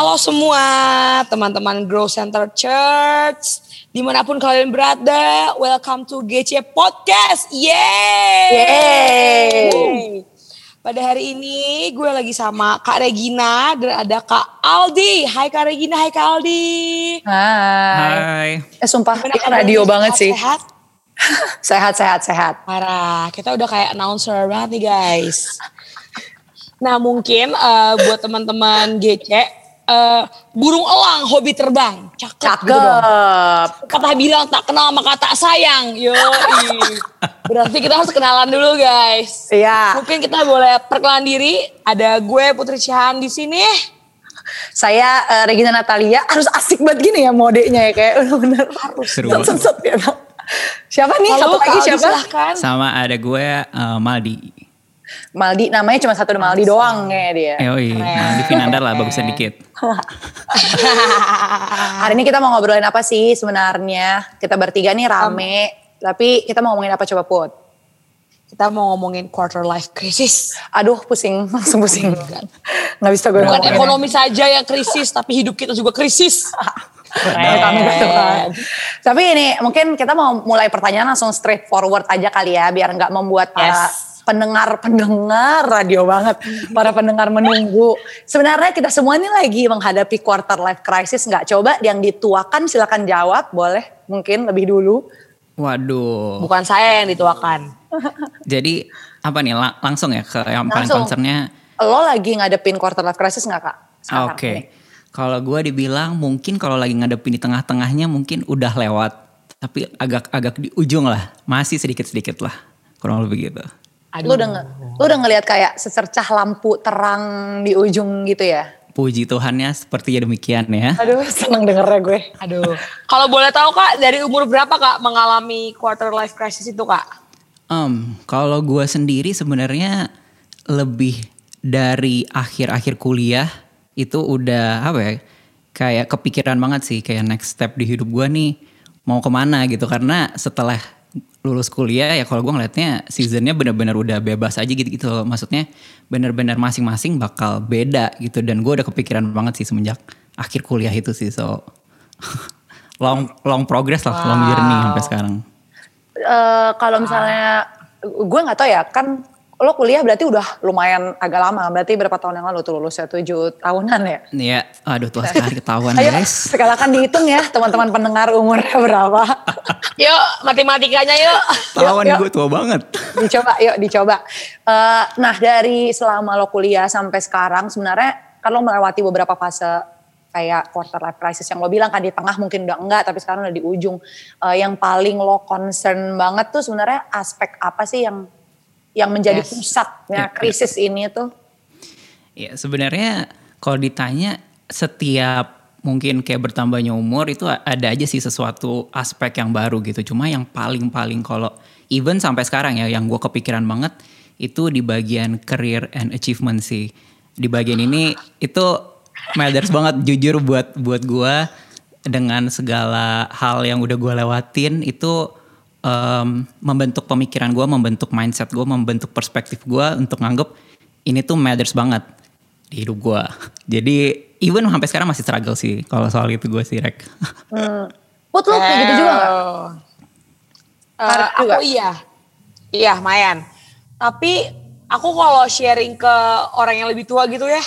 Halo semua teman-teman Grow Center Church. Di mana pun kalian berada, welcome to GC Podcast. Yeay! Yeay! Pada hari ini gue lagi sama Kak Regina dan ada Kak Aldi. Hai Kak Regina, hai Kak Aldi. Hai. Hai. Eh sumpah ini radio banget sih. Sehat? Sehat, sehat, sehat. Parah, kita udah kayak announcer banget nih guys. Nah mungkin eh, buat teman-teman GC, eh, burung elang hobi terbang. Cakep. gitu. Cakep. Kata bilang tak kenal maka tak sayang. Yo, Berarti kita harus kenalan dulu guys. Iya. Mungkin kita boleh perkenalan diri. Ada gue Putri Cihan di sini. Saya eh, Regina Natalia harus asik banget gini ya modenya ya kayak bener-bener harus Seru set, set, set, ya. Siapa nih? Halo, satu lagi siapa? silahkan. Sama ada gue uh, Maldi. Maldi namanya cuma satu Maldi doang kayak dia. Yoi, Maldi Finandar lah bagusan dikit. Hari ini kita mau ngobrolin apa sih sebenarnya? Kita bertiga nih rame, tapi kita mau ngomongin apa coba Put? Kita mau ngomongin quarter life crisis. Aduh pusing, langsung pusing. Nggak bisa gue Bukan ekonomi saja yang krisis, tapi hidup kita juga krisis. Tapi ini mungkin kita mau mulai pertanyaan langsung straight forward aja kali ya biar nggak membuat para Yes. Pendengar-pendengar radio banget, para pendengar menunggu. Sebenarnya kita semua ini lagi menghadapi quarter life crisis nggak? Coba yang dituakan silakan jawab, boleh mungkin lebih dulu. Waduh. Bukan saya yang dituakan. Jadi apa nih lang- langsung ya ke yang paling concernnya. Lo lagi ngadepin quarter life crisis nggak kak? Oke. ini? Kalau gue dibilang mungkin kalau lagi ngadepin di tengah-tengahnya mungkin udah lewat. Tapi agak-agak di ujung lah. Masih sedikit-sedikit lah. Kurang lebih gitu. Lo udah nge- lo udah ngelihat kayak secercah lampu terang di ujung gitu ya? Puji Tuhannya sepertinya demikian ya. Aduh seneng dengernya gue. Aduh. Kalau boleh tahu kak, dari umur berapa kak mengalami quarter life crisis itu kak? Em, kalau gue sendiri sebenarnya lebih dari akhir-akhir kuliah itu udah apa ya kayak kepikiran banget sih kayak next step di hidup gue nih mau ke mana gitu karena setelah lulus kuliah ya kalau gue ngeliatnya seasonnya bener-bener udah bebas aja gitu gitu loh. maksudnya bener-bener masing-masing bakal beda gitu. Dan gue udah kepikiran banget sih semenjak akhir kuliah itu sih. So long long progress lah long journey sampai sekarang. Eh, kalau misalnya gue nggak tahu ya kan lo kuliah berarti udah lumayan agak lama berarti berapa tahun yang lalu tuh lulusnya tujuh tahunan ya Iya, aduh tua sekali ketahuan ayo guys. sekalian dihitung ya teman-teman pendengar umurnya berapa Yuk, matematikanya yuk. Ketahuan yuk. gue tua banget. dicoba yuk dicoba Eh, nah dari selama lo kuliah sampai sekarang sebenarnya kan lo melewati beberapa fase kayak quarter life crisis yang lo bilang kan di tengah mungkin udah enggak tapi sekarang udah di ujung Eh, yang paling lo concern banget tuh sebenarnya aspek apa sih yang yang menjadi Yes. pusatnya Ya, krisis ini tuh Ya sebenarnya kalau ditanya setiap mungkin kayak bertambahnya umur itu ada aja sih sesuatu aspek yang baru gitu. Cuma yang paling-paling kalau even sampai sekarang ya yang gue kepikiran banget itu di bagian career and achievement sih. Di bagian ini itu matters banget jujur buat buat gue dengan segala hal yang udah gue lewatin itu em, membentuk pemikiran gue, membentuk mindset gue, membentuk perspektif gue untuk nganggep ini tuh matters banget di hidup gue. Jadi even sampai sekarang masih struggle sih kalau soal itu gue sih Rek. hmm. Put lo kayak gitu juga gak? Eh, Karet aku iya. Iya, Mayan. Tapi aku kalau sharing ke orang yang lebih tua gitu ya,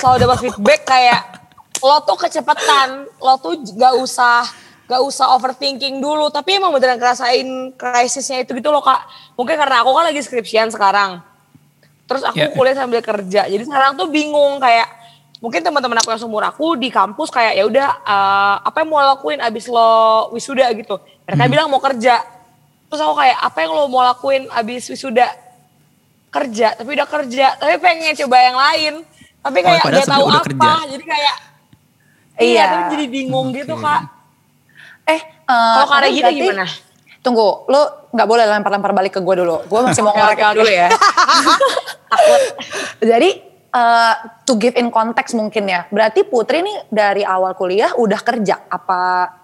selalu dapat feedback kayak lo tuh kecepatan, lo tuh gak usah gak usah overthinking dulu, tapi emang beneran ngerasain krisisnya itu gitu loh kak. Mungkin karena aku kan lagi skripsian sekarang. Terus aku Ya. kuliah sambil kerja. Jadi sekarang tuh bingung kayak mungkin teman-teman aku yang seumur aku di kampus kayak ya udah eh, apa yang mau lakuin abis lo wisuda gitu. Mereka bilang mau kerja. Terus aku kayak apa yang lo mau lakuin abis wisuda? Kerja, tapi udah kerja, tapi pengen coba yang lain. Tapi Oh, kayak padahal gak tahu apa, kerja. jadi kayak Iya. iya, tapi jadi bingung gitu Oke. kak. Eh, eh, Kalau tapi Regina berarti- gimana? Tunggu, lo nggak boleh lempar-lempar balik ke gue dulu. Gue masih mau ngorek dulu ya. Jadi eh, to give in context mungkin ya. Berarti Putri nih dari awal kuliah udah kerja apa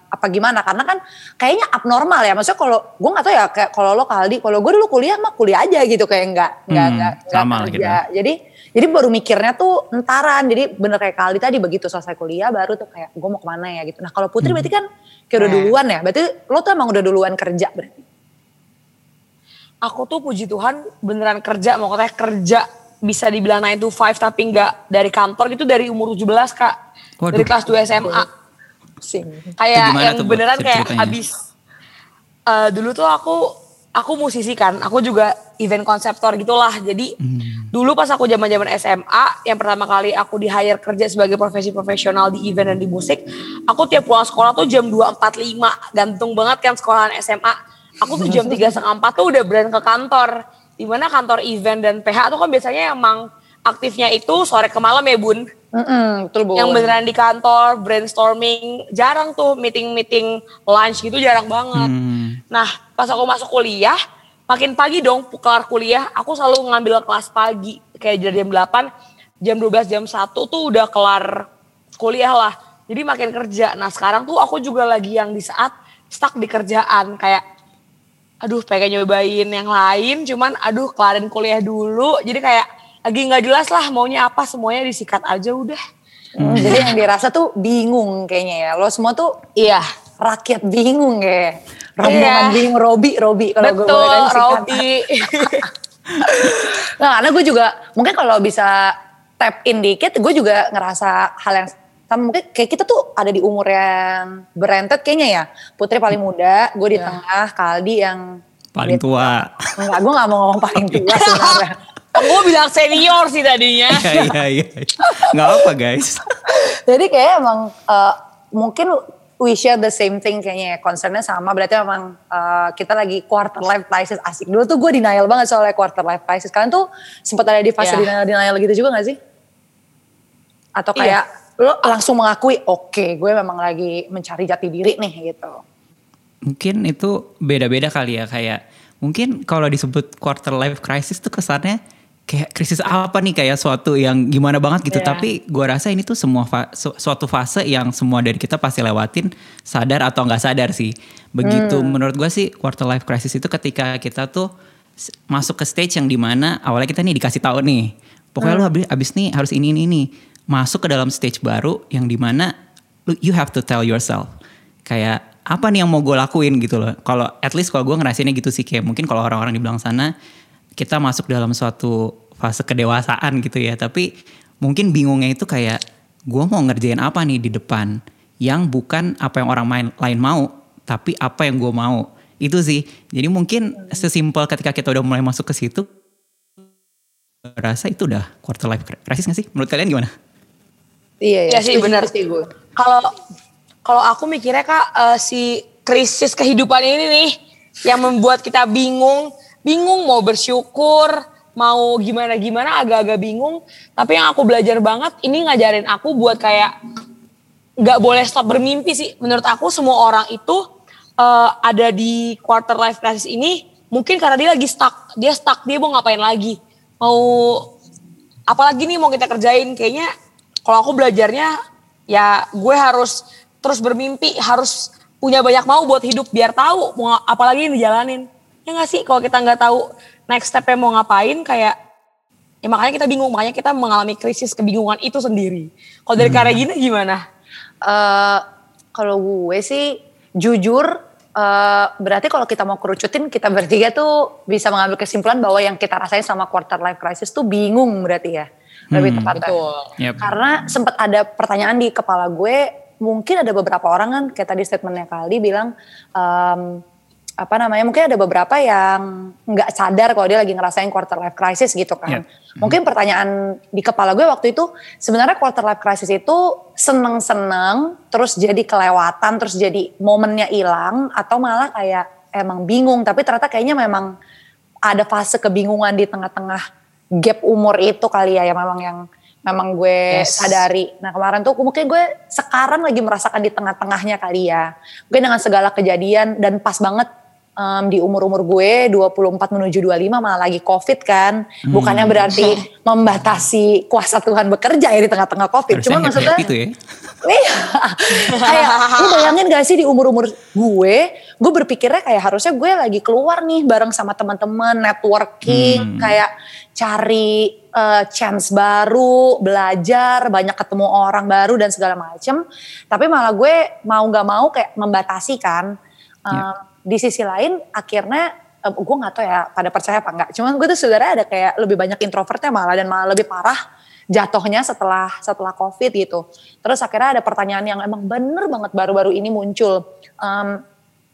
apa gimana? Karena kan kayaknya abnormal ya. Maksudnya kalau gue nggak tahu ya kayak kalau lo Kaldi, kalau gue dulu kuliah mah kuliah aja gitu kayak nggak nggak Hmm, nggak nggak sama lah kerja. Jadi Jadi baru mikirnya tuh entaran. Jadi bener kayak Kaldi tadi begitu selesai kuliah baru tuh kayak gue mau ke mana ya gitu. Nah kalau Putri berarti kan kayak udah Nah. duluan ya. Berarti lo tuh emang udah duluan kerja berarti. Aku tuh puji Tuhan beneran kerja, mau katanya kerja bisa dibilang 9 to 5 tapi nggak dari kantor gitu dari umur 17 kak. Waduh. Dari kelas 2 SMA. Sing. Kayak yang tuh, beneran kayak ceritanya? abis. eh, dulu tuh aku, aku musisi kan, aku juga event konseptor gitulah. Jadi Hmm. Dulu pas aku zaman zaman SMA, yang pertama kali aku di hire kerja sebagai profesi profesional di event dan di musik, aku tiap pulang sekolah tuh jam 2.45, gantung banget kan sekolahan SMA. Aku tuh jam 3 setengah 4 tuh udah berani ke kantor. Di mana kantor event dan PH tuh kan biasanya emang aktifnya itu sore ke malam ya bun. Mm-mm, betul bu. Yang beneran di kantor, brainstorming, jarang tuh meeting-meeting lunch gitu jarang banget. Hmm. Nah, pas aku masuk kuliah, makin pagi dong kelar kuliah, aku selalu ngambil kelas pagi. Kayak dari jam 8, jam 12, jam 1 tuh udah kelar kuliah lah. Jadi makin kerja. Nah sekarang tuh aku juga lagi yang di saat stuck di kerjaan. Kayak, aduh pengen nyobain yang lain, cuman aduh kelarin kuliah dulu. Jadi kayak lagi nggak jelas lah maunya apa, semuanya disikat aja udah. Hmm, jadi yang dirasa tuh bingung kayaknya ya. Lo semua tuh Iya. rakyat bingung ya. Rombongan Iya. bingung, Robi, Robi. Kalau gue Betul, boleh kasih singkatan. Robi. Nah karena gue juga mungkin kalau bisa tap in dikit, gue juga ngerasa hal yang sama. Mungkin kayak kita tuh ada di umur yang berentet kayaknya ya. Putri paling muda, gue di Iya. tengah, Kaldi yang Paling tua. Enggak, gue gak mau ngomong paling tua sebenarnya. Gue bilang senior sih tadinya. Iya iya iya. Nggak apa guys. Jadi kayak emang eh, mungkin we share the same thing kayaknya ya. Concernnya sama berarti emang eh, kita lagi quarter life crisis asik. Dulu tuh gue denial banget soalnya quarter life crisis. Kalian tuh sempat ada di fase Iya. denial-denial gitu juga gak sih? Atau Iya. kayak lo langsung mengakui oke gue memang lagi mencari jati diri nih gitu. Mungkin itu beda-beda kali ya kayak mungkin kalau disebut quarter life crisis tuh kesannya kayak krisis apa nih kayak suatu yang gimana banget gitu. Iya. tapi gua rasa ini tuh semua fa- su- suatu fase yang semua dari kita pasti lewatin sadar atau nggak sadar sih. Begitu menurut gua sih quarter life crisis itu ketika kita tuh masuk ke stage yang di mana awalnya kita nih dikasih tahu nih pokoknya lu abis, abis nih harus ini ini ini. Masuk ke dalam stage baru yang di mana lu you have to tell yourself kayak apa nih yang mau gue lakuin? Gitu loh. Kalau at least kalau gue ngerasainnya gitu sih kayak mungkin kalau orang-orang di belakang sana kita masuk dalam suatu fase kedewasaan gitu ya. Tapi mungkin bingungnya itu kayak gue mau ngerjain apa nih di depan yang bukan apa yang orang main, lain mau, tapi apa yang gue mau. Itu sih. Jadi mungkin sesimpel ketika kita udah mulai masuk ke situ, rasa itu udah quarter life crisis gak sih? Menurut kalian gimana? Iya, Iya sih, setuju benar. sih gue. Kalau kalau aku mikirnya kak eh, si krisis kehidupan ini nih yang membuat kita bingung, bingung mau bersyukur, mau gimana gimana agak-agak bingung. Tapi yang aku belajar banget ini ngajarin aku buat kayak nggak boleh stop bermimpi sih. Menurut aku semua orang itu eh, ada di quarter life crisis ini mungkin karena dia lagi stuck, dia stuck dia mau ngapain lagi, mau apalagi nih mau kita kerjain kayaknya kalau aku belajarnya ya gue harus terus bermimpi harus punya banyak mau buat hidup biar tahu mau apalagi yang dijalanin ya nggak sih kalau kita nggak tahu next stepnya mau ngapain kayak ya makanya kita bingung makanya kita mengalami krisis kebingungan itu sendiri kalau dari karya gini gimana Eh, kalau gue sih jujur eh, berarti kalau kita mau kerucutin kita bertiga tuh bisa mengambil kesimpulan bahwa yang kita rasain sama quarter life crisis tuh bingung berarti ya lebih Hmm. tepatnya. Yep. Karena sempat ada pertanyaan di kepala gue, mungkin ada beberapa orang kan kayak tadi statementnya Kali bilang em, apa namanya mungkin ada beberapa yang nggak sadar kalau dia lagi ngerasain quarter life crisis gitu kan. Yep. Mungkin pertanyaan di kepala gue waktu itu sebenarnya quarter life crisis itu seneng-seneng terus jadi kelewatan terus jadi momennya hilang atau malah kayak emang bingung tapi ternyata kayaknya memang ada fase kebingungan di tengah-tengah gap umur itu kali ya yang memang yang memang gue Yes. sadari. Nah kemarin tuh mungkin gue sekarang lagi merasakan di tengah-tengahnya kali ya. Mungkin dengan segala kejadian dan pas banget em, di umur-umur gue 24 menuju 25 malah lagi covid kan. Bukannya berarti membatasi kuasa Tuhan bekerja ya di tengah-tengah covid. Harusnya Cuma maksudnya tuh ya. Iya. kayak lu bayangin gak sih di umur-umur gue, gue berpikirnya kayak harusnya gue lagi keluar nih bareng sama teman-teman, networking, Hmm. kayak cari uh, chance baru, belajar, banyak ketemu orang baru dan segala macem. Tapi malah gue mau nggak mau kayak membatasi kan. Uh, yeah. Di sisi lain akhirnya uh, gue nggak tahu ya pada percaya apa enggak. Cuman gue tuh sebenarnya ada kayak lebih banyak introvertnya malah dan malah lebih parah jatuhnya setelah setelah covid gitu. Terus akhirnya ada pertanyaan yang emang bener banget baru-baru ini muncul. Um,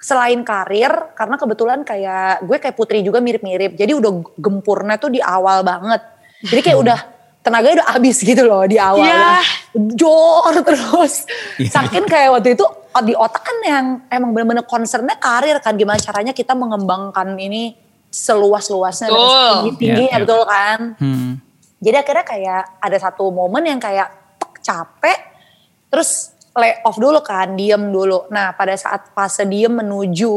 selain karir, karena kebetulan kayak gue kayak Putri juga mirip-mirip. Jadi udah gempurnya tuh di awal banget. Jadi kayak udah tenaga udah habis gitu loh di awal. Yeah. Jor terus. Yeah. Saking kayak waktu itu di otak kan yang emang bener-bener concernnya karir kan. Gimana caranya kita mengembangkan ini seluas-luasnya dan tinggi-tinggi yeah, yeah. betul kan. Hmm. Jadi akhirnya kayak ada satu momen yang kayak capek, terus lay off dulu kan, diem dulu. Nah pada saat fase diem menuju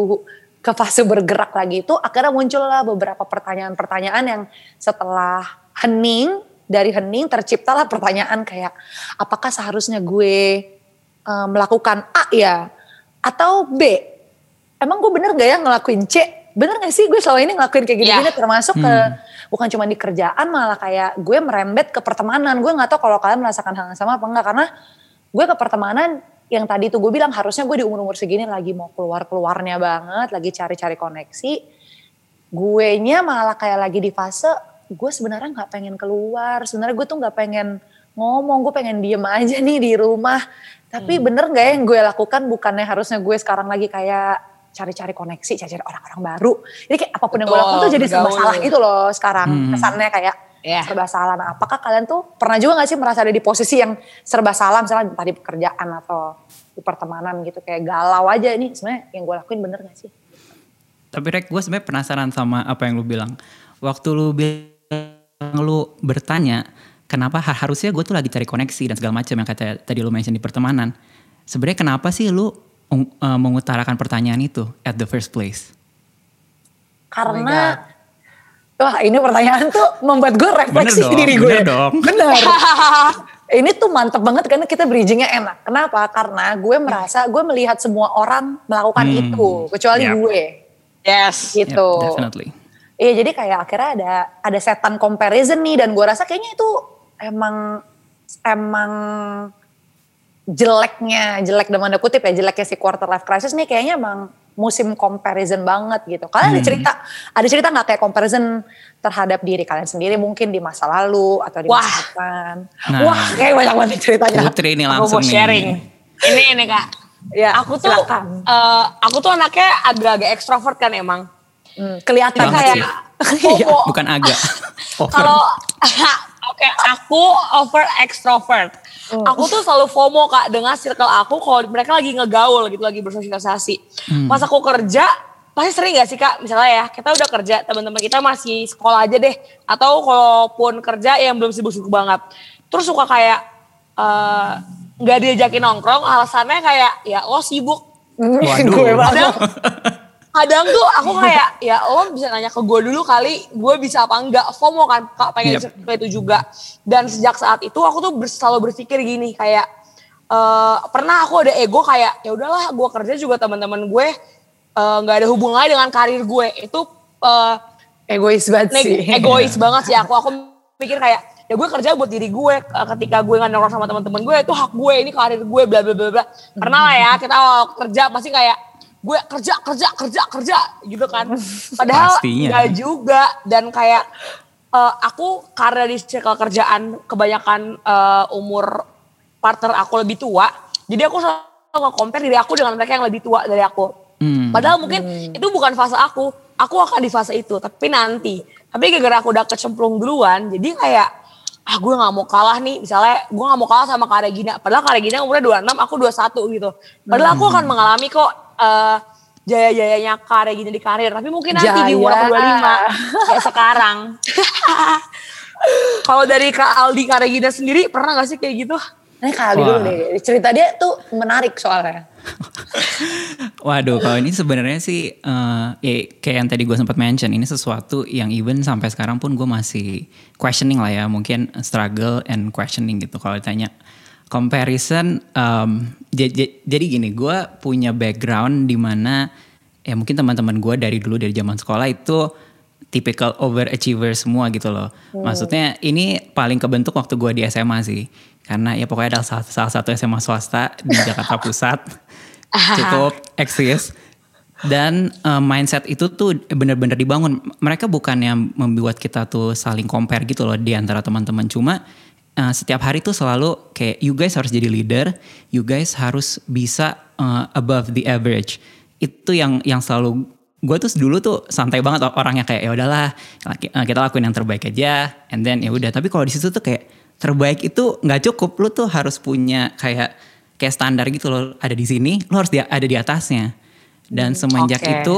ke fase bergerak lagi itu akhirnya muncullah beberapa pertanyaan-pertanyaan yang setelah hening, dari hening terciptalah pertanyaan kayak apakah seharusnya gue uh, melakukan A ya atau B? Emang gue bener gak ya ngelakuin C? Bener gak sih gue selama ini ngelakuin kayak gini-gini yeah. termasuk hmm. ke bukan cuma di kerjaan malah kayak gue merembet ke pertemanan. Gue nggak tahu kalau kalian merasakan hal yang sama apa enggak karena gue ke pertemanan yang tadi tuh gue bilang harusnya gue di umur-umur segini lagi mau keluar-keluarnya banget, lagi cari-cari koneksi. Gue nya malah kayak lagi di fase gue sebenarnya nggak pengen keluar, sebenarnya gue tuh nggak pengen ngomong, gue pengen diem aja nih di rumah. Tapi hmm. bener gak ya yang gue lakukan bukannya harusnya gue sekarang lagi kayak cari-cari koneksi, cari-cari orang-orang baru. Jadi kayak apa pun Betul, yang gue lakukan tuh jadi serba salah gitu loh sekarang. Hmm. Kesannya kayak yeah. serba salah. Nah apakah kalian tuh pernah juga gak sih merasa ada di posisi yang serba salah misalnya tadi pekerjaan atau di pertemanan gitu kayak galau aja ini sebenarnya yang gue lakuin bener gak sih? Tapi Rek gue sebenarnya penasaran sama apa yang lu bilang. Waktu lu bilang lu bertanya kenapa harusnya gue tuh lagi cari koneksi dan segala macam yang kata tadi lu mention di pertemanan. Sebenarnya kenapa sih lu uh, mengutarakan pertanyaan itu at the first place? Karena oh wah ini pertanyaan tuh membuat gue refleksi bener dong, diri gue. Bener dong. Bener. ini tuh mantep banget karena kita bridgingnya enak. Kenapa? Karena gue merasa gue melihat semua orang melakukan hmm. itu kecuali yep. gue. Yes. Gitu. Yep, definitely. Iya jadi kayak akhirnya ada ada setan comparison nih dan gue rasa kayaknya itu emang emang jeleknya, jelek dalam tanda kutip ya, jeleknya si quarter life crisis nih kayaknya emang musim comparison banget gitu. Kalian hmm. ada cerita, ada cerita nggak kayak comparison terhadap diri kalian sendiri mungkin di masa lalu atau di Wah. masa depan? Nah. Wah, kayak banyak banget ceritanya. Putri ini langsung aku mau sharing. Nih. Ini ini kak. Ya, aku tuh, uh, aku tuh anaknya agak-agak ekstrovert kan emang. Hmm, kelihatan kayak iya, bukan agak. Kalau oke, okay, aku over extrovert. Hmm. Aku tuh selalu FOMO kak dengan circle aku kalau mereka lagi ngegaul gitu, lagi bersosialisasi. Hmm. Pas aku kerja, pasti sering gak sih kak, misalnya ya kita udah kerja, teman-teman kita masih sekolah aja deh. Atau kalaupun kerja yang belum sibuk-sibuk banget. Terus suka kayak eh, nggak uh, diajakin nongkrong, alasannya kayak ya lo sibuk. Waduh. gue banget kadang tuh aku kayak ya lo bisa nanya ke gue dulu kali gue bisa apa enggak? FOMO kan kak? Pengen yep. itu juga. Dan sejak saat itu aku tuh selalu berpikir gini kayak uh, pernah aku ada ego kayak ya udahlah gue kerja juga teman-teman gue eh, nggak uh, ada hubungannya dengan karir gue. Itu uh, egois banget sih. egois banget sih aku. Aku pikir kayak ya gue kerja buat diri gue ketika gue nggak nongkrong sama teman-teman gue itu hak gue ini karir gue bla bla bla bla. Pernah lah ya kita kerja pasti kayak gue kerja kerja kerja kerja gitu kan. Padahal nggak juga. Dan kayak uh, aku karena di circle kerjaan kebanyakan uh, umur partner aku lebih tua jadi aku selalu nge-compare diri aku dengan mereka yang lebih tua dari aku. Hmm. padahal mungkin hmm. itu bukan fase aku. Aku akan di fase itu tapi nanti. Tapi gara-gara aku udah kecemplung duluan jadi kayak ah gue gak mau kalah nih. Misalnya gue gak mau kalah sama Kak Regina padahal Kak Regina umurnya 26 aku 21 gitu. Padahal aku akan mengalami kok uh, jaya-jayanya karir gini di karir. Tapi mungkin nanti Jaya. di umur 25 kayak sekarang. Kalau dari Kak Aldi Kak Regina sendiri pernah gak sih kayak gitu? Ini Kak Aldi dulu deh, cerita dia tuh menarik soalnya. Waduh, kalau ini sebenarnya sih uh, ya, kayak yang tadi gue sempat mention, ini sesuatu yang even sampai sekarang pun gue masih questioning lah ya, mungkin struggle and questioning gitu kalau ditanya comparison um, jadi gini gue punya background di mana ya mungkin teman-teman gue dari dulu dari zaman sekolah itu typical overachiever semua gitu loh. Maksudnya ini paling kebentuk waktu gue di SMA sih. Karena ya pokoknya ada salah, salah satu SMA swasta di Jakarta Pusat. cukup eksis. Dan uh, mindset itu tuh bener-bener dibangun. Mereka bukannya membuat kita tuh saling compare gitu loh di antara teman-teman. Cuma uh, setiap hari tuh selalu kayak you guys harus jadi leader, you guys harus bisa uh, above the average. Itu yang yang selalu gue tuh dulu tuh santai banget orangnya kayak ya udahlah kita lakuin yang terbaik aja and then ya udah tapi kalau di situ tuh kayak terbaik itu nggak cukup lu tuh harus punya kayak kayak standar gitu loh ada di sini lu harus dia ada di atasnya dan semenjak okay. itu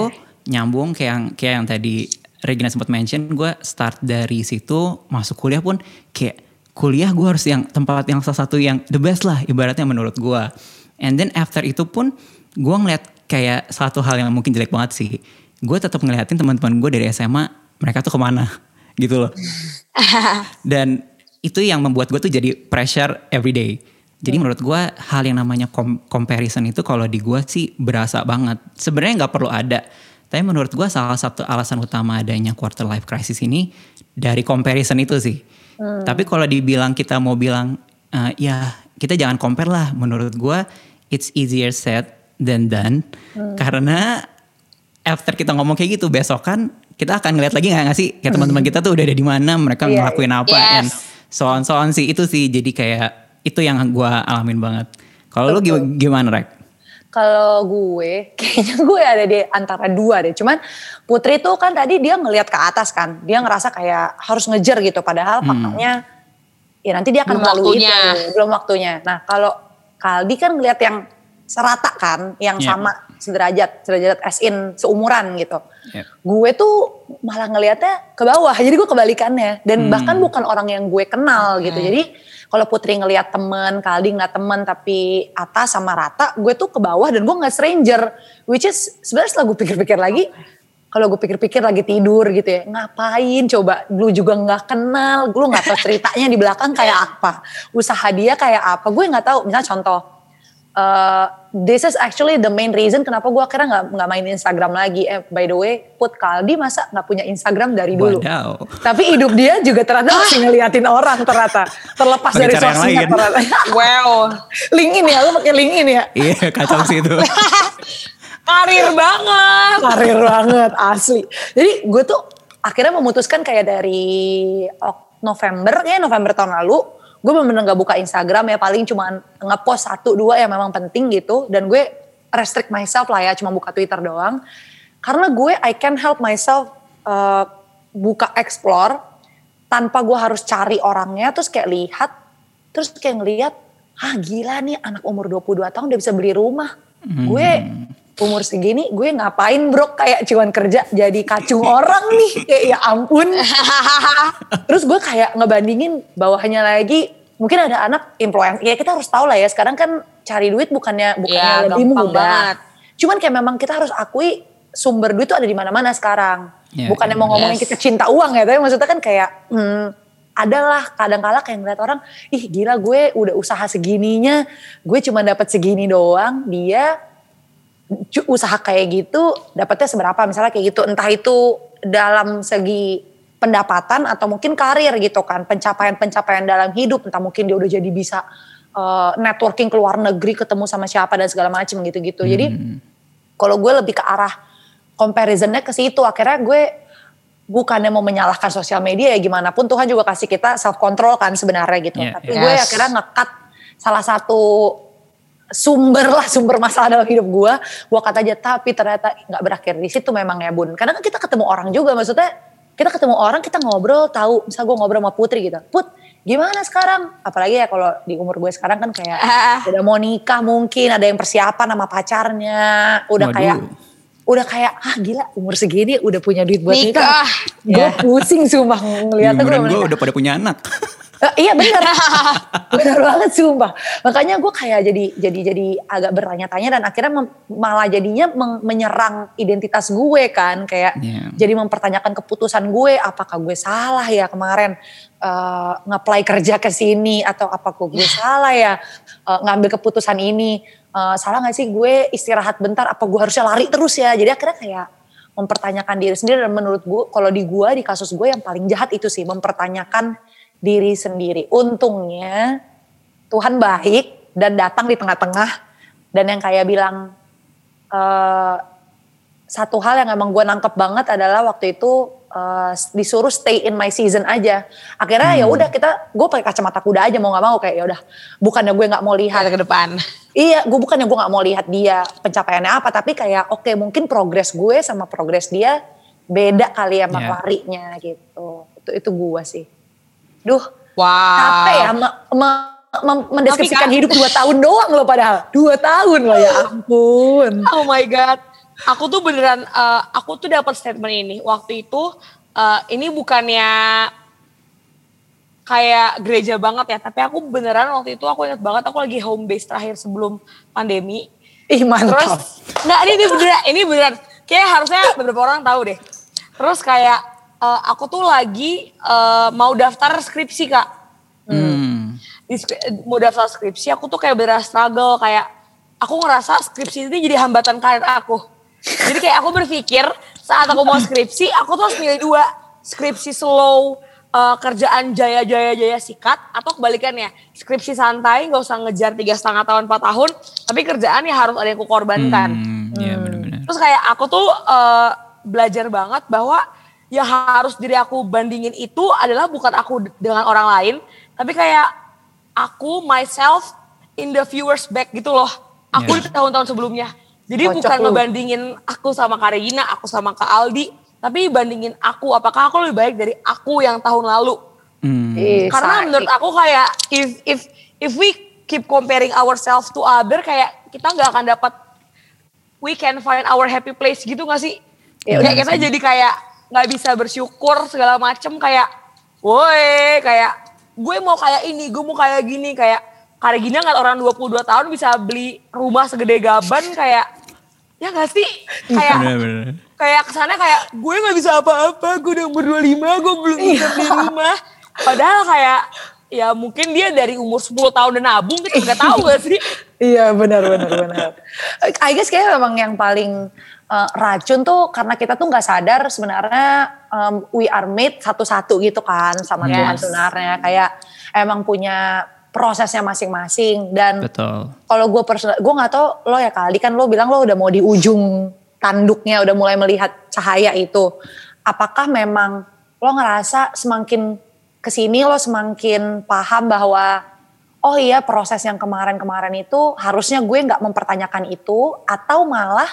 nyambung kayak yang kayak yang tadi Regina sempat mention gue start dari situ masuk kuliah pun kayak kuliah gue harus yang tempat yang salah satu yang the best lah ibaratnya menurut gue and then after itu pun gue ngeliat kayak satu hal yang mungkin jelek banget sih. Gue tetap ngeliatin teman-teman gue dari SMA, mereka tuh ke mana gitu loh. Dan itu yang membuat gue tuh jadi pressure every day. Jadi menurut gue hal yang namanya comparison itu kalau di gue sih berasa banget. Sebenarnya nggak perlu ada. Tapi menurut gue salah satu alasan utama adanya quarter life crisis ini dari comparison itu sih. Hmm. Tapi kalau dibilang kita mau bilang uh, ya kita jangan compare lah. Menurut gue it's easier said dan dan hmm. karena after kita ngomong kayak gitu besok kan kita akan ngeliat lagi nggak sih kayak teman-teman kita tuh udah ada di mana mereka yeah. ngelakuin apa yes. and so on so on sih itu sih jadi kayak itu yang gue alamin banget kalau lu gimana rek kalau gue kayaknya gue ada di antara dua deh cuman Putri tuh kan tadi dia ngelihat ke atas kan dia ngerasa kayak harus ngejar gitu padahal hmm. faktanya ya nanti dia akan belum melalui waktunya. itu belum waktunya nah kalau Kaldi kan ngelihat yang serata kan, yang yeah. sama sederajat, sederajat as in seumuran gitu. Yeah. Gue tuh malah ngelihatnya ke bawah, jadi gue kebalikannya. Dan hmm. bahkan bukan orang yang gue kenal okay. gitu. Jadi kalau Putri ngelihat temen, Kaldi ngeliat temen tapi atas sama rata, gue tuh ke bawah dan gue nggak stranger. Which is sebenarnya setelah gue pikir-pikir lagi, kalau gue pikir-pikir lagi tidur gitu ya, ngapain coba, lu juga nggak kenal, lu nggak tahu ceritanya di belakang kayak apa, usaha dia kayak apa, gue nggak tahu. Misalnya contoh, uh, this is actually the main reason kenapa gue akhirnya nggak nggak main Instagram lagi. Eh, by the way, Put Kaldi masa nggak punya Instagram dari dulu. Wadaw. Tapi hidup dia juga ternyata masih ngeliatin orang ternyata. Terlepas dari sosmed ternyata. wow. link ini ya, lu pakai link ini ya? Iya, kacau sih itu. Karir banget. Karir banget, asli. Jadi gue tuh akhirnya memutuskan kayak dari November, ya November tahun lalu, gue bener-bener gak buka Instagram ya paling cuma ngepost satu dua yang memang penting gitu. Dan gue restrict myself lah ya cuma buka Twitter doang. Karena gue I can help myself uh, buka explore tanpa gue harus cari orangnya terus kayak lihat terus kayak ngelihat ah gila nih anak umur 22 tahun udah bisa beli rumah. Hmm. gue umur segini gue ngapain bro? Kayak cuman kerja jadi kacung orang nih. Kayak ya ampun. Terus gue kayak ngebandingin bawahnya lagi. Mungkin ada anak influencer ya kita harus tahu lah ya. Sekarang kan cari duit bukannya bukannya ya, lebih mudah. banget. cuman kayak memang kita harus akui sumber duit itu ada di mana-mana sekarang. Ya, bukannya ya, mau ngomongin kita cinta uang ya tapi maksudnya kan kayak hmm, adalah kadang-kala kayak ngeliat orang ih gila gue udah usaha segininya. Gue cuma dapat segini doang. Dia usaha kayak gitu dapatnya seberapa misalnya kayak gitu entah itu dalam segi pendapatan atau mungkin karir gitu kan pencapaian-pencapaian dalam hidup entah mungkin dia udah jadi bisa uh, networking ke luar negeri ketemu sama siapa dan segala macam gitu-gitu hmm. jadi kalau gue lebih ke arah comparisonnya ke situ akhirnya gue bukannya mau menyalahkan sosial media ya gimana pun Tuhan juga kasih kita self control kan sebenarnya gitu yeah, tapi yes. gue akhirnya ngekat salah satu sumber lah sumber masalah dalam hidup gue gue kata aja tapi ternyata nggak berakhir di situ memang ya bun karena kan kita ketemu orang juga maksudnya kita ketemu orang kita ngobrol tahu misal gue ngobrol sama Putri gitu Put gimana sekarang apalagi ya kalau di umur gue sekarang kan kayak ah. udah mau nikah mungkin ada yang persiapan sama pacarnya udah Waduh. kayak udah kayak ah gila umur segini udah punya duit buat nikah, nikah. gue ya. pusing sumpah ngeliatnya gue udah pada punya anak Uh, iya benar, benar banget sumpah. Makanya gue kayak jadi jadi jadi agak bertanya-tanya dan akhirnya malah jadinya menyerang identitas gue kan, kayak yeah. jadi mempertanyakan keputusan gue, apakah gue salah ya kemarin uh, ngeplay kerja ke sini atau apakah gue salah ya uh, ngambil keputusan ini, uh, salah gak sih gue istirahat bentar, apa gue harusnya lari terus ya? Jadi akhirnya kayak mempertanyakan diri sendiri dan menurut gue kalau di gue di kasus gue yang paling jahat itu sih mempertanyakan diri sendiri. Untungnya Tuhan baik dan datang di tengah-tengah dan yang kayak bilang uh, satu hal yang emang gue nangkep banget adalah waktu itu uh, disuruh stay in my season aja. Akhirnya ya hmm. ya udah kita gue pakai kacamata kuda aja mau nggak mau kayak ya udah bukannya gue nggak mau lihat ke depan. Iya, gue bukannya gue nggak mau lihat dia pencapaiannya apa, tapi kayak oke okay, mungkin progres gue sama progres dia beda kali ya sama yeah. larinya gitu. Itu itu gue sih. Duh, wow. capek ya me, me, me, mendeskripsikan hidup dua tahun doang loh padahal. Dua tahun loh ya ampun. Oh my god. Aku tuh beneran, uh, aku tuh dapat statement ini. Waktu itu, uh, ini bukannya kayak gereja banget ya, tapi aku beneran waktu itu aku ingat banget aku lagi home base terakhir sebelum pandemi. Ih mantap. Terus, nggak ini, ini beneran, ini beneran. Kayak harusnya beberapa orang tahu deh. Terus kayak uh, aku tuh lagi uh, mau daftar skripsi kak. Hmm. Di, mau daftar skripsi aku tuh kayak beneran struggle kayak aku ngerasa skripsi ini jadi hambatan karir aku. Jadi kayak aku berpikir saat aku mau skripsi aku tuh harus milih dua skripsi slow uh, kerjaan jaya jaya jaya sikat atau kebalikannya skripsi santai nggak usah ngejar tiga setengah tahun empat tahun tapi kerjaan ya harus ada yang kukorbankan. Hmm, ya benar-benar. Terus kayak aku tuh uh, belajar banget bahwa ya harus diri aku bandingin itu adalah bukan aku dengan orang lain, tapi kayak aku myself in the viewers back gitu loh. Aku yeah. di tahun-tahun sebelumnya. Jadi Kocok bukan ngebandingin aku sama Karina, aku sama Kak Aldi, tapi bandingin aku apakah aku lebih baik dari aku yang tahun lalu. Hmm. Karena menurut aku kayak if if if we keep comparing ourselves to other kayak kita nggak akan dapat we can find our happy place gitu gak sih? Ya, kayak kita jadi kayak nggak bisa bersyukur segala macem kayak woi kayak gue mau kayak ini gue mau kayak gini kayak kayak gini nggak orang 22 tahun bisa beli rumah segede gaban kayak ya gak sih? Kayak bener, bener. kayak kesannya kayak gue nggak bisa apa-apa gue udah umur 25 gue belum bisa beli rumah. Padahal kayak ya mungkin dia dari umur 10 tahun dan nabung kita nggak tahu gak sih? Iya benar benar benar. I guess kayak memang yang paling uh, racun tuh karena kita tuh nggak sadar sebenarnya um, we are made satu-satu gitu kan sama yes. Tuhan sebenarnya. Kayak emang punya prosesnya masing-masing. Dan kalau gue personal gue nggak tau lo ya kali kan lo bilang lo udah mau di ujung tanduknya udah mulai melihat cahaya itu. Apakah memang lo ngerasa semakin ke sini lo semakin paham bahwa oh iya proses yang kemarin-kemarin itu harusnya gue nggak mempertanyakan itu atau malah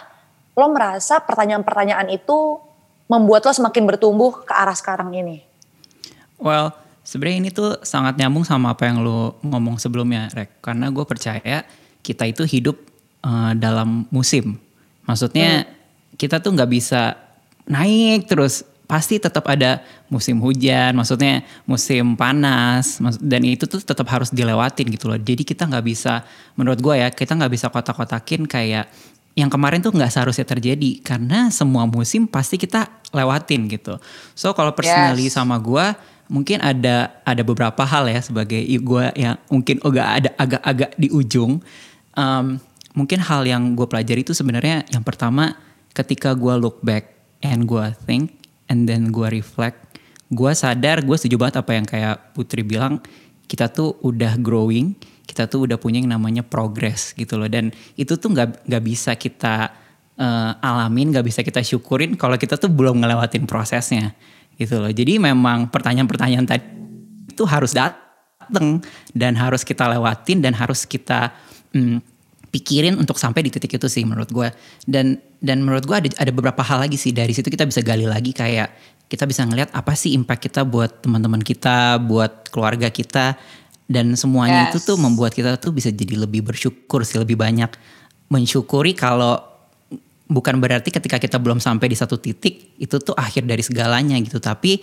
lo merasa pertanyaan-pertanyaan itu membuat lo semakin bertumbuh ke arah sekarang ini? Well, sebenarnya ini tuh sangat nyambung sama apa yang lo ngomong sebelumnya, Rek. Karena gue percaya kita itu hidup uh, dalam musim. Maksudnya hmm. kita tuh nggak bisa naik terus pasti tetap ada musim hujan, maksudnya musim panas, dan itu tuh tetap harus dilewatin gitu loh. Jadi kita nggak bisa, menurut gue ya, kita nggak bisa kotak-kotakin kayak yang kemarin tuh nggak seharusnya terjadi karena semua musim pasti kita lewatin gitu. So kalau personally yes. sama gue mungkin ada ada beberapa hal ya sebagai gue yang mungkin agak ada agak-agak di ujung. Um, mungkin hal yang gue pelajari itu sebenarnya yang pertama ketika gue look back and gue think and then gue reflect, gue sadar gue setuju banget apa yang kayak Putri bilang kita tuh udah growing kita tuh udah punya yang namanya progress gitu loh dan itu tuh nggak nggak bisa kita uh, alamin nggak bisa kita syukurin kalau kita tuh belum ngelewatin prosesnya gitu loh. Jadi memang pertanyaan-pertanyaan tadi itu harus datang dan harus kita lewatin dan harus kita hmm, pikirin untuk sampai di titik itu sih menurut gue dan dan menurut gue ada ada beberapa hal lagi sih. Dari situ kita bisa gali lagi kayak kita bisa ngelihat apa sih impact kita buat teman-teman kita buat keluarga kita. Dan semuanya yes. itu tuh membuat kita tuh bisa jadi lebih bersyukur sih lebih banyak mensyukuri kalau bukan berarti ketika kita belum sampai di satu titik itu tuh akhir dari segalanya gitu tapi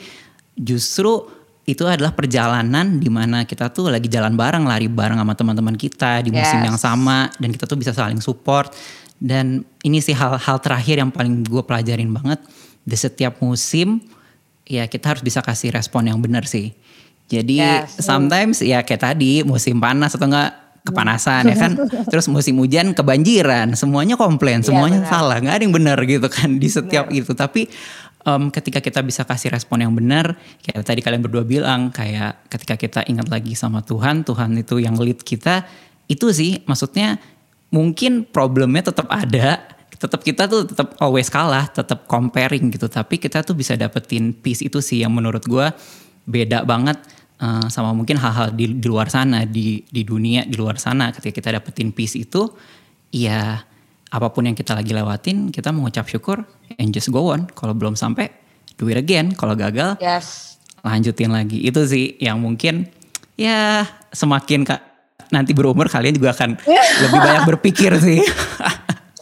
justru itu adalah perjalanan di mana kita tuh lagi jalan bareng lari bareng sama teman-teman kita di musim yes. yang sama dan kita tuh bisa saling support dan ini sih hal-hal terakhir yang paling gue pelajarin banget di setiap musim ya kita harus bisa kasih respon yang benar sih jadi yes. sometimes ya kayak tadi musim panas atau enggak kepanasan ya kan. Terus musim hujan kebanjiran, semuanya komplain, semuanya benar. salah, nggak ada yang benar gitu kan di setiap itu. Tapi em, ketika kita bisa kasih respon yang benar, kayak tadi kalian berdua bilang, kayak ketika kita ingat lagi sama Tuhan, Tuhan itu yang lead kita, itu sih maksudnya mungkin problemnya tetap ada, tetap kita tuh tetap always kalah, tetap comparing gitu. Tapi kita tuh bisa dapetin peace itu sih yang menurut gua beda banget eh, sama mungkin hal-hal di, di luar sana, di di dunia di luar sana. Ketika kita dapetin peace itu, ya apa pun yang kita lagi lewatin, kita mengucap syukur and just go on. Kalau belum sampai, do it again. Kalau gagal, Yes. lanjutin lagi. Itu sih yang mungkin ya semakin kak nanti berumur kalian juga akan lebih banyak berpikir sih.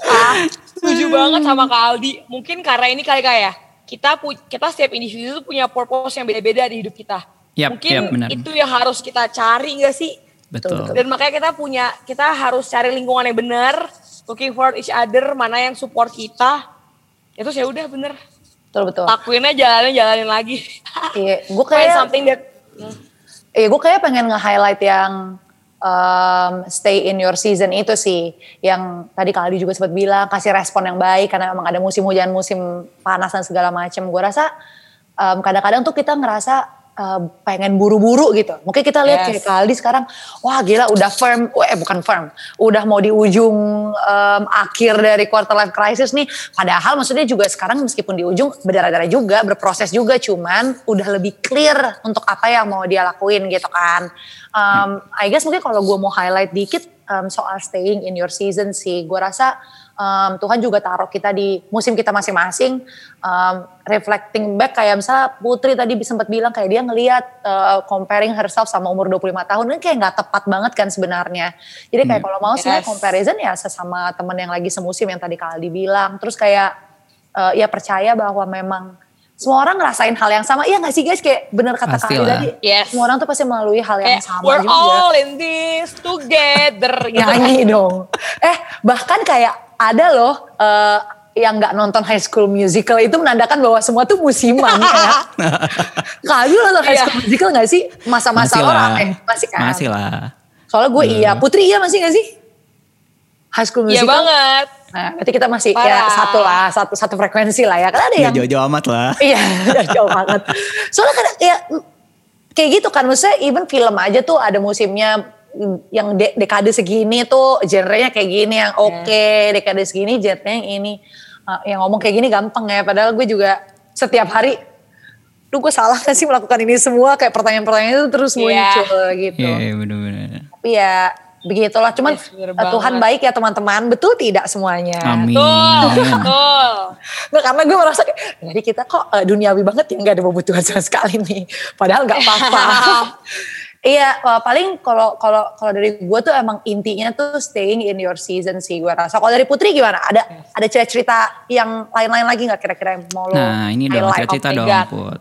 Ah, setuju banget sama Kak Aldi. Mungkin karena ini kali kayak kita pu- kita setiap individu punya purpose yang beda-beda di hidup kita. Yap, Mungkin yap, benar. itu yang harus kita cari gak sih? Betul. Dan makanya kita punya kita harus cari lingkungan yang benar, looking for each other, mana yang support kita. Itu saya udah bener. Betul betul. Lakuinnya jalanin jalanin lagi. Iya, gue Find kayak something that Iya, gue kayak pengen nge-highlight yang um, stay in your season itu sih. Yang tadi Kak Aldi juga sempat bilang, kasih respon yang baik karena memang ada musim hujan, musim panas dan segala macam. Gue rasa um, kadang-kadang tuh kita ngerasa um, pengen buru-buru gitu. Mungkin kita lihat Yes. kayak Kak Aldi sekarang, wah gila udah firm, eh bukan firm, udah mau di ujung um, akhir dari quarter life crisis nih. Padahal maksudnya juga sekarang meskipun di ujung berdarah-darah juga, berproses juga, cuman udah lebih clear untuk apa yang mau dia lakuin gitu kan. Um, I guess mungkin kalau gue mau highlight dikit um, soal staying in your season sih, gue rasa um, Tuhan juga taruh kita di musim kita masing-masing, um, reflecting back kayak misalnya Putri tadi sempat bilang kayak dia ngelihat uh, comparing herself sama umur 25 tahun, ini kayak nggak tepat banget kan sebenarnya. Jadi kayak kalau mau sebenarnya Yes. comparison ya sesama temen yang lagi semusim yang tadi Kak Aldi bilang, terus kayak uh, ya percaya bahwa memang semua orang ngerasain hal yang sama, iya gak sih guys? Kayak bener kata Kak tadi, Yes. semua orang tuh pasti melalui hal yang kayak sama we're juga. all in this together gitu. nyanyi dong. Eh bahkan kayak ada loh eh, yang nggak nonton High School Musical itu menandakan bahwa semua tuh musiman ya. Lo nonton High Iya. School Musical gak sih? Masa-masa lah. rame. Masih kan? Masih lah. Soalnya gue iya. Putri iya masih gak sih? High School Iya Musical? banget. Nah berarti kita masih ya Parah. satu lah. Satu, satu frekuensi lah ya. Karena ada Gak yang jauh-jauh amat lah. Iya, jauh banget. Soalnya kadang ya kayak gitu kan, maksudnya even film aja tuh ada musimnya yang de- dekade segini tuh genrenya kayak gini yang oke, dekade segini genrenya yang ini. Uh, yang ngomong kayak gini gampang ya, padahal gue juga setiap hari, duh gue salah gak sih melakukan ini semua, kayak pertanyaan-pertanyaan itu terus Iya. muncul gitu. Iya iya, bener-bener. Tapi ya begitulah, cuman Yes, bener uh, Tuhan baik ya teman-teman, betul tidak semuanya. Amin. Betul, betul. Nggak, karena gue merasa kayak, jadi kita kok eh, duniawi banget ya nggak ada kebutuhan sama sekali nih. Padahal nggak apa-apa. iya, eh, paling kalau kalau kalau dari gue tuh emang intinya tuh staying in your season sih gue rasa. Kalau dari Putri gimana? Ada ada cerita-cerita yang lain-lain lagi nggak kira-kira yang mau lo Nah ini dong cerita oh dong. Put.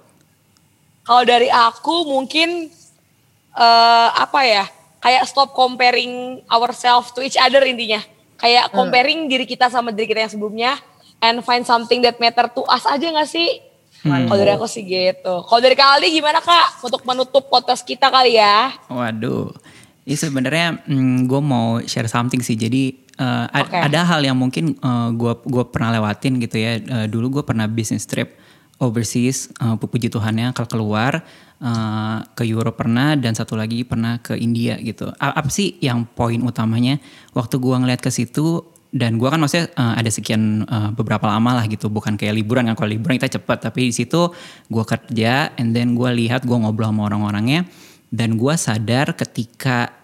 Kalau dari aku mungkin eh apa ya? Kayak stop comparing ourselves to each other intinya. Kayak comparing diri kita sama diri kita yang sebelumnya and find something that matter to us aja gak sih? Kalau dari aku sih gitu. Kalau dari Kak Aldi gimana Kak? Untuk menutup podcast kita kali ya. Waduh, ini sebenarnya gue mau share something sih. Jadi eh, a- Oke. ada hal yang mungkin gue gua pernah lewatin gitu ya. Eh, dulu gue pernah business trip overseas, eh, puji Tuhannya kalau keluar eh, ke Europe pernah dan satu lagi pernah ke India gitu. Apa sih yang poin utamanya? Waktu gue ngeliat ke situ dan gue kan maksudnya eh, ada sekian eh, beberapa lama lah gitu. Bukan kayak liburan kan. Kalau liburan kita cepet. Tapi di situ gue kerja and then gue lihat gue ngobrol sama orang-orangnya. Dan gue sadar ketika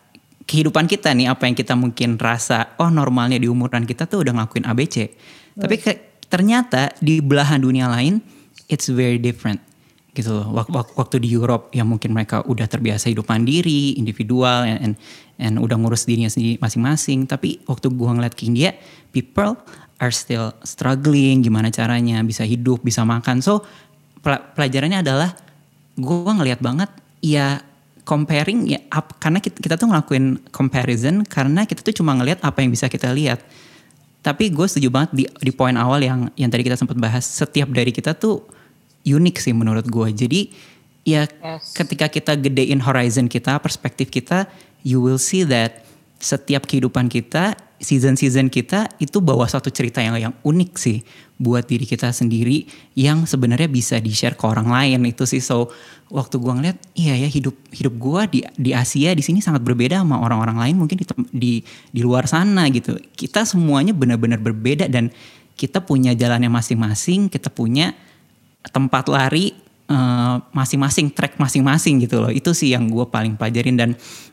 kehidupan kita nih apa yang kita mungkin rasa oh normalnya di umuran kita tuh udah ngelakuin ABC tapi ke- ternyata di belahan dunia lain it's very different gitu loh. Wak- wak- waktu di Europe yang mungkin mereka udah terbiasa hidup mandiri individual and, and and udah ngurus dirinya sendiri masing-masing. Tapi waktu gua ngeliat ke India people are still struggling gimana caranya bisa hidup bisa makan. So pel- pelajarannya adalah gua ngeliat banget ya comparing ya ap- karena kita, kita tuh ngelakuin comparison karena kita tuh cuma ngeliat apa yang bisa kita lihat. Tapi gue setuju banget di di poin awal yang yang tadi kita sempat bahas setiap dari kita tuh unik sih menurut gue jadi ya Yes. ketika kita gedein horizon kita perspektif kita you will see that setiap kehidupan kita, season-season kita itu bawa satu cerita yang yang unik sih buat diri kita sendiri yang sebenarnya bisa di-share ke orang lain itu sih. So waktu gua ngeliat iya ya hidup hidup gua di di Asia di sini sangat berbeda sama orang-orang lain mungkin di di di luar sana gitu. Kita semuanya benar-benar berbeda dan kita punya jalannya masing-masing, kita punya tempat lari eh, masing-masing track masing-masing gitu loh. Itu sih yang gue paling pelajarin. Dan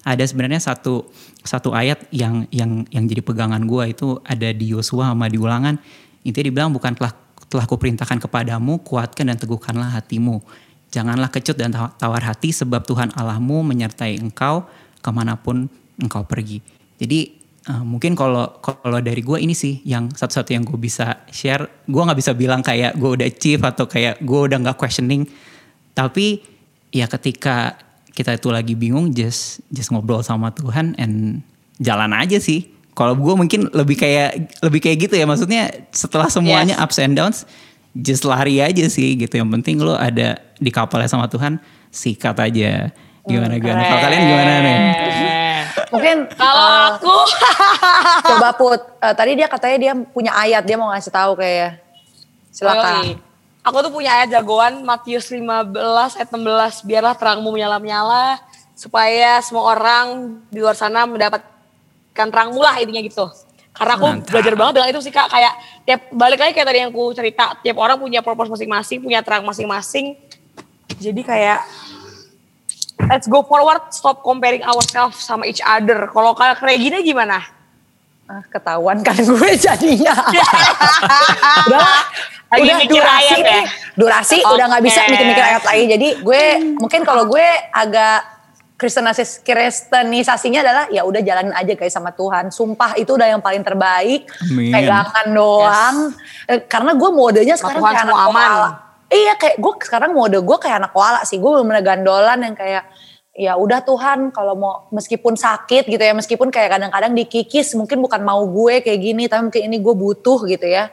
ada sebenarnya satu satu ayat yang yang yang jadi pegangan gue itu ada di Yosua sama di Ulangan. Intinya dibilang bukan telah telah kuperintahkan kepadamu kuatkan dan teguhkanlah hatimu. Janganlah kecut dan tawar hati sebab Tuhan Allahmu menyertai engkau ke mana pun engkau pergi. Jadi Uh, mungkin kalau kalau dari gue ini sih yang satu-satu yang gue bisa share gue nggak bisa bilang kayak gue udah chief atau kayak gue udah nggak questioning. Tapi ya ketika kita itu lagi bingung just just ngobrol sama Tuhan and jalan aja sih. Kalau gue mungkin lebih kayak lebih kayak gitu ya. Maksudnya setelah semuanya yes. ups and downs just lari aja sih gitu. Yang penting lo ada di kapalnya sama Tuhan sikat aja. Gimana gimana? Kalau kalian gimana nih Mungkin kalau uh, aku coba put uh, tadi dia katanya dia punya ayat dia mau ngasih tahu kayak silakan. Oh, aku tuh punya ayat jagoan Matius 15 ayat 16 biarlah terangmu menyala-nyala supaya semua orang di luar sana mendapatkan terangmu lah intinya gitu. Karena aku Mantap. belajar banget dengan itu sih kak kayak tiap balik lagi kayak tadi yang aku cerita tiap orang punya purpose masing-masing punya terang masing-masing. Jadi kayak let's go forward, stop comparing ourselves sama each other. Kalau kayak gini gimana? Ah, ketahuan kan gue jadinya. udah, Lagi udah durasi ayat ya? durasi okay. udah nggak bisa mikir-mikir ayat lagi. Jadi gue mungkin kalau gue agak kristenasis kristenisasinya adalah ya udah jalanin aja guys sama Tuhan. Sumpah itu udah yang paling terbaik. Amin. Pegangan doang. Yes. Eh, karena gue modenya sekarang kayak anak aman. Iya kayak gue sekarang mode gue kayak anak wala sih. Gue bener-bener gandolan yang kayak ya udah Tuhan kalau mau meskipun sakit gitu ya meskipun kayak kadang-kadang dikikis mungkin bukan mau gue kayak gini tapi mungkin ini gue butuh gitu ya.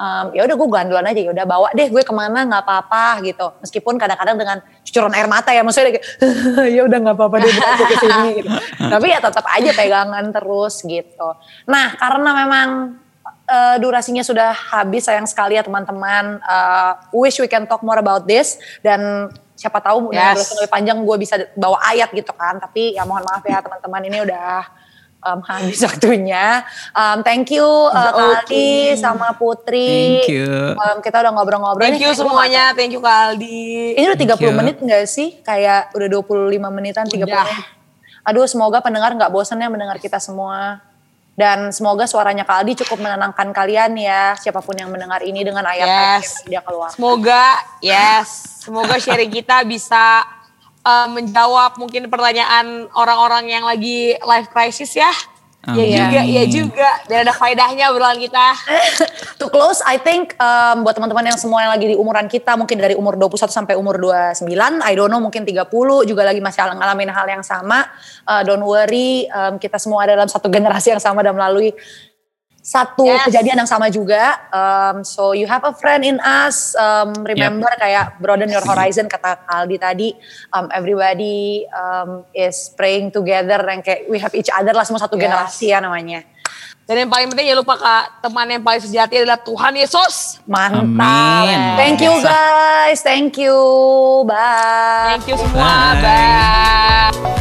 Um, ya udah gue gandulan aja ya udah bawa deh gue ke mana nggak apa-apa gitu. Meskipun kadang-kadang dengan cucuran air mata ya maksudnya ya udah nggak apa-apa deh aku ke sini gitu. Tapi ya tetap aja pegangan terus gitu. Nah karena memang uh, durasinya sudah habis sayang sekali ya teman-teman uh, wish we can talk more about this dan siapa tahu yes. lebih panjang gue bisa bawa ayat gitu kan tapi ya mohon maaf ya teman-teman ini udah um, habis waktunya. Um, thank you uh, okay. sama Putri. Thank you. Um, kita udah ngobrol-ngobrol. Thank you semuanya. Thank you Kaldi. Ini udah 30 you. menit gak sih? Kayak udah 25 menitan, 30 udah. menit. Aduh semoga pendengar gak bosan ya mendengar kita semua. Dan semoga suaranya Kak Aldi cukup menenangkan kalian ya, siapa pun yang mendengar ini dengan ayat-ayat yes. yang dia keluar. Semoga, yes, semoga sharing kita bisa uh, menjawab mungkin pertanyaan orang-orang yang lagi life crisis ya. Iya juga, iya juga. Dan ada faedahnya obrolan kita. to close, I think um, buat teman-teman yang semua yang lagi di umuran kita, mungkin dari umur 21 sampai umur 29, I don't know mungkin 30 juga lagi masih ngalamin hal yang sama. Uh, don't worry, um, kita semua ada dalam satu generasi yang sama dan melalui satu yes. kejadian yang sama juga. Um, so you have a friend in us. Um, remember yep. kayak broaden your horizon kata Aldi tadi. Um, everybody um, is praying together dan kayak we have each other lah semua satu yes. generasi ya namanya. Dan yang paling penting ya lupa kak teman yang paling sejati adalah Tuhan Yesus. Mantap. Amin. Thank you guys. Thank you. Bye. Thank you semua. Bye. Bye.